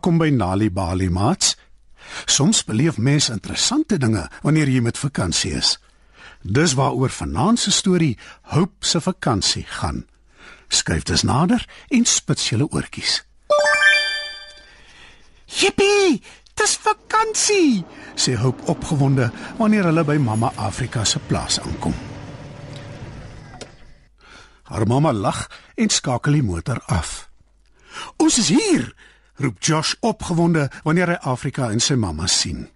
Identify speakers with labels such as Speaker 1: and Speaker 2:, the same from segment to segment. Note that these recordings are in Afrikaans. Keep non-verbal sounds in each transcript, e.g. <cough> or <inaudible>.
Speaker 1: Welkom by Nali Bali Mats. Soms beleef mens interessante dinge wanneer jy met vakansie is. Dis waaroor vanaand se storie Hope se vakansie gaan. Skuif dus nader en spits julle oortjies. Jippie, dis vakansie, sê Hope opgewonde wanneer hulle by Mamma Afrika se plaas aankom. Haar mamma lag en skakel die motor af. Ons is hier, roep Josh opgewonde wanneer hy Afrika en sy mamma sien.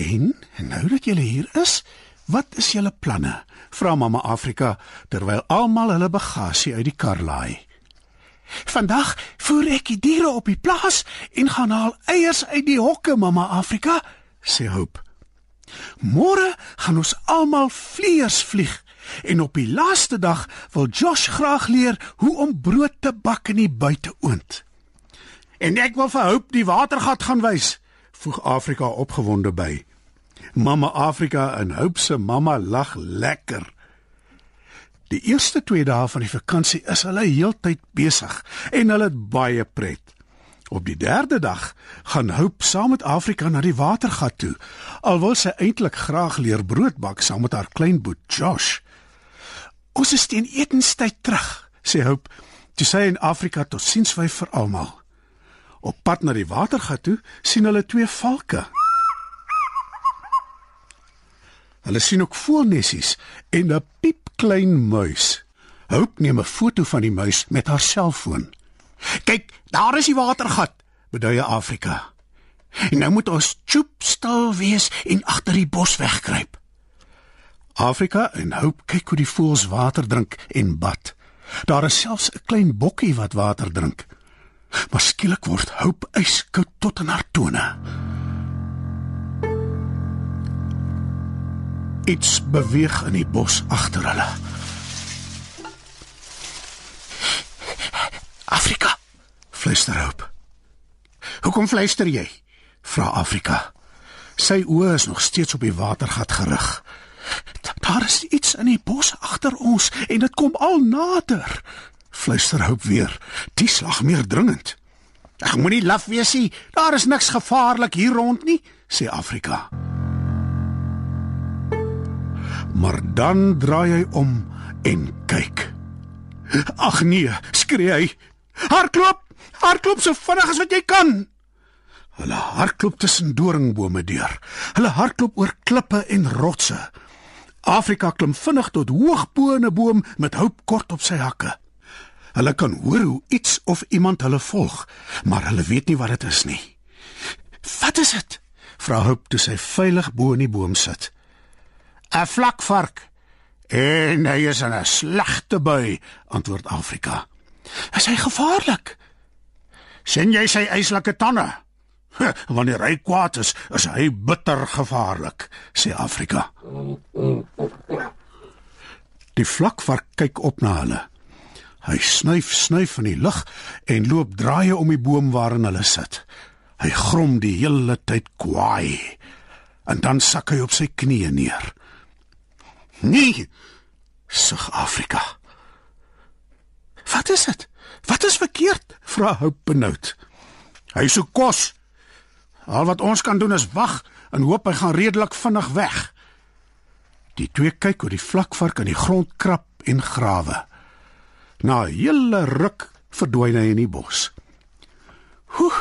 Speaker 1: En nou dat julle hier is, wat is julle planne? vra mamma Afrika terwyl almal hulle bagasie uit die kar laai. Vandag voer ek die diere op die plaas en gaan haal eiers uit die hokke, mamma Afrika, sê Hope. Môre gaan ons almal vleiers vlieg en op die laaste dag wil Josh graag leer hoe om brood te bak in die buiteoond. En ek wil vir Hope die watergat gaan wys, voeg Afrika opgewonde by. Mamma Afrika en Hope se mamma lag lekker. Die eerste 2 dae van die vakansie is hulle heeltyd besig en hulle het baie pret. Op die derde dag gaan Hope saam met Afrika na die watergat toe. Al wil sy eintlik graag leer brood bak saam met haar kleinboet Josh. Ons is teen etenstyd terug, sê Hope. Toe sy in Afrika totsiens wy vir almal. Op pad na die watergat toe sien hulle twee valke. Hulle sien ook voelnessies en 'n piepklein muis. Hope neem 'n foto van die muis met haar selfoon. "Kyk, daar is die watergat," beduie Afrika. "En nou moet ons choop stil wees en agter die bos wegkruip." Afrika en Hope kyk hoe die voëls water drink en bad. Daar is selfs 'n klein bokkie wat water drink. Maar skielik word Hope yskoud tot in haar tone. Iets beweeg in die bos agter hulle. Afrika, fluister Hope. Hoekom fluister jy? vra Afrika. Sy oë is nog steeds op die watergat gerig. Daar is iets in die bos agter ons en dit kom al nader. Fluister Hope weer. Die slag meer dringend. Ag moenie laf wees nie. Daar is niks gevaarlik hier rond nie, sê Afrika. Maar dan draai hy om en kyk. Ag nee, skree hy. Hardloop! Hardloop so vinnig as wat jy kan. Hulle hardloop tussen doringbome deur. Hulle hardloop oor klippe en rotse. Afrika klim vinnig tot hoog bo 'n boom met hoop kort op sy hakke. Hulle kan hoor hoe iets of iemand hulle volg, maar hulle weet nie wat dit is nie. "Wat is dit?" vra Hoop toe sy veilig bo in die boom sit. 'n vlakvark. En hy is in 'n slegte bui, antwoord Afrika. Is hy gevaarlik? sien jy sy eislike tande? Wanneer hy kwaad is, is hy bitter gevaarlik, sê Afrika. Die vlakvark kyk op na hulle. Hy snuif snuif in die lug en loop draaie om die boom waarin hulle sit. Hy grom die hele tyd kwaai. En dan sak hy op sy knieë neer. Nee, sug Afrika. Wat is dit? Wat is verkeerd? vra Hope benoud. Hy soek kos. Al wat ons kan doen is wag en hoop hy gaan redelik vinnig weg. Die twee kyk hoe die vlakvark in die grond krap en grawe. Na 'n hele ruk verdwyn hy in die bos. Hoe,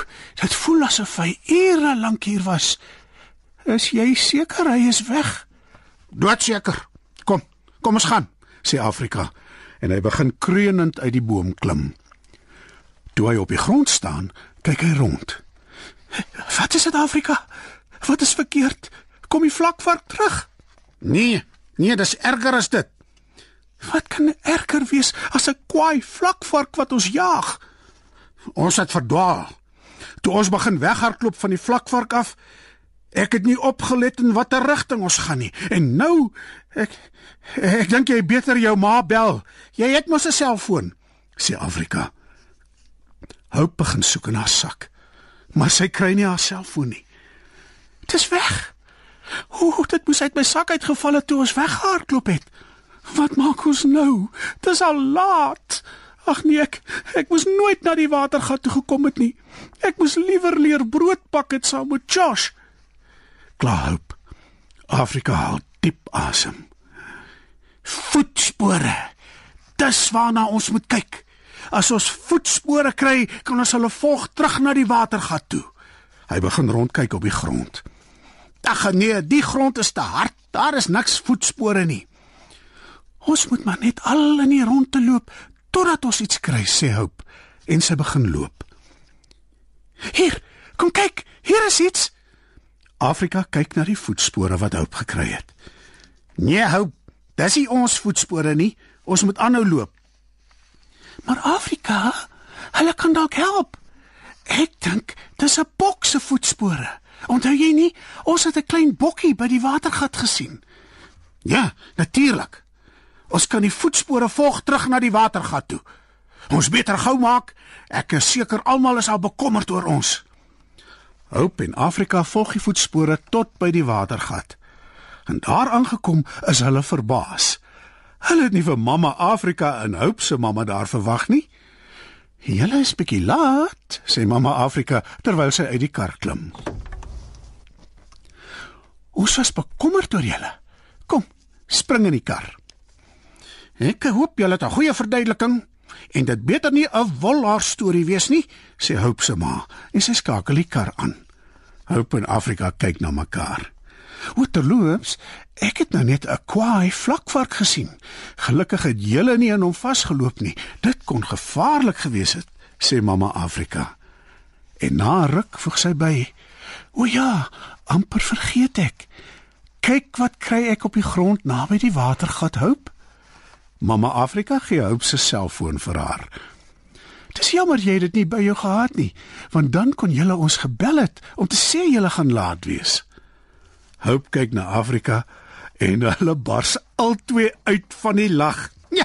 Speaker 1: dit voel asof hy ure lank hier was. Is jy seker hy is weg? Doodseker. Kom, kom ons gaan, sê Afrika en hy begin kreunend uit die boom klim. Toe hy op die grond staan, kyk hy rond. Wat is dit Afrika? Wat is verkeerd? Kom die vlakvark terug? Nee, nee, dis erger as dit. Wat kan erger wees as 'n kwaai vlakvark wat ons jaag? Ons het verdwaal. Toe ons begin weghardloop van die vlakvark af, ek het nie opgelet in watter rigting ons gaan nie. En nou ek ek dink jy beter jou ma bel. Jy het mos 'n selfoon, sê Afrika. Hoop begin soek in haar sak, maar sy kry nie haar selfoon nie. Dit is weg. Hoe dit moes uit my sak uitgeval het toe ons weghardloop het. Wat maak ons nou? Dis al laat. Ag nee, ek ek moes nooit na die watergat toe gekom het nie. Ek moes liewer leer brood bak het saam met Josh. Klaarhoop. Afrika haal diep asem. Voetspore. Dis waarna ons moet kyk. As ons voetspore kry, kan ons hulle volg terug na die watergat toe. Hy begin rondkyk op die grond. Ag nee, die grond is te hard. Daar is niks voetspore nie. Ons moet maar net al in die rondte loop totdat ons iets kry, sê Hope en sy begin loop. Hier, kom kyk, hier is iets. Afrika kyk na die voetspore wat Hope gekry het. Nee, Hope, dis nie ons voetspore nie. Ons moet aanhou loop. Maar Afrika, hulle kan dalk help. Ek dink dis 'n bok se voetspore. Onthou jy nie, ons het 'n klein bokkie by die watergat gesien. Ja, natuurlik. Ons kan die voetspore volg terug na die watergat toe. Ons beter gou maak. Ek is seker almal is al bekommerd oor ons. Hope en Afrika volg die voetspore tot by die watergat. En daar aangekom is hulle verbaas. Hulle het nie vir mamma Afrika en Hope se mamma daar verwag nie. "Julle is bietjie laat," sê mamma Afrika terwyl sy uit die kar klim. Ons was bekommerd oor julle. Kom, spring in die kar. Ek hoop julle het 'n goeie verduideliking en dit beter nie 'n wolhaar storie wees nie, sê Hope se ma en sy skakel die kar aan. Hope en Afrika kyk na mekaar. Waterloops, ek het nou net 'n kwaai vlakvark gesien. Gelukkig het julle nie aan hom vasgeloop nie. Dit kon gevaarlik gewees het, sê mamma Afrika. En na ruk voeg sy by: "O ja, amper vergeet ek. Kyk wat kry ek op die grond naby die watergat Hope." Mamma Afrika gee Hope se selfoon vir haar. Dis jammer jy het dit nie by jou gehad nie, want dan kon jy ons gebel het om te sê jy gaan laat wees. Hope kyk na Afrika en <laughs> hulle bars albei uit van die lag. <laughs>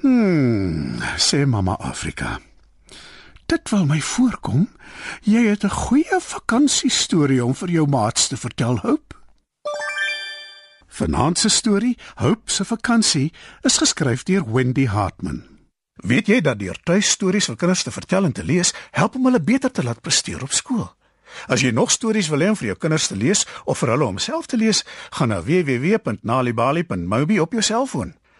Speaker 1: hmm, sê mamma Afrika. Dit wil my voorkom jy het 'n goeie vakansiestorie om vir jou maats te vertel, Hope. Vanaand se storie, Hope se vakansie, is geskryf deur Wendy Hartman. Weet jy dat deur tuistories vir kinders te vertel en te lees, help om hulle beter te laat presteer op skool? As jy nog stories wil hê vir jou kinders te lees of vir hulle om self te lees, gaan na www.nalibali.mobi op jou selfoon.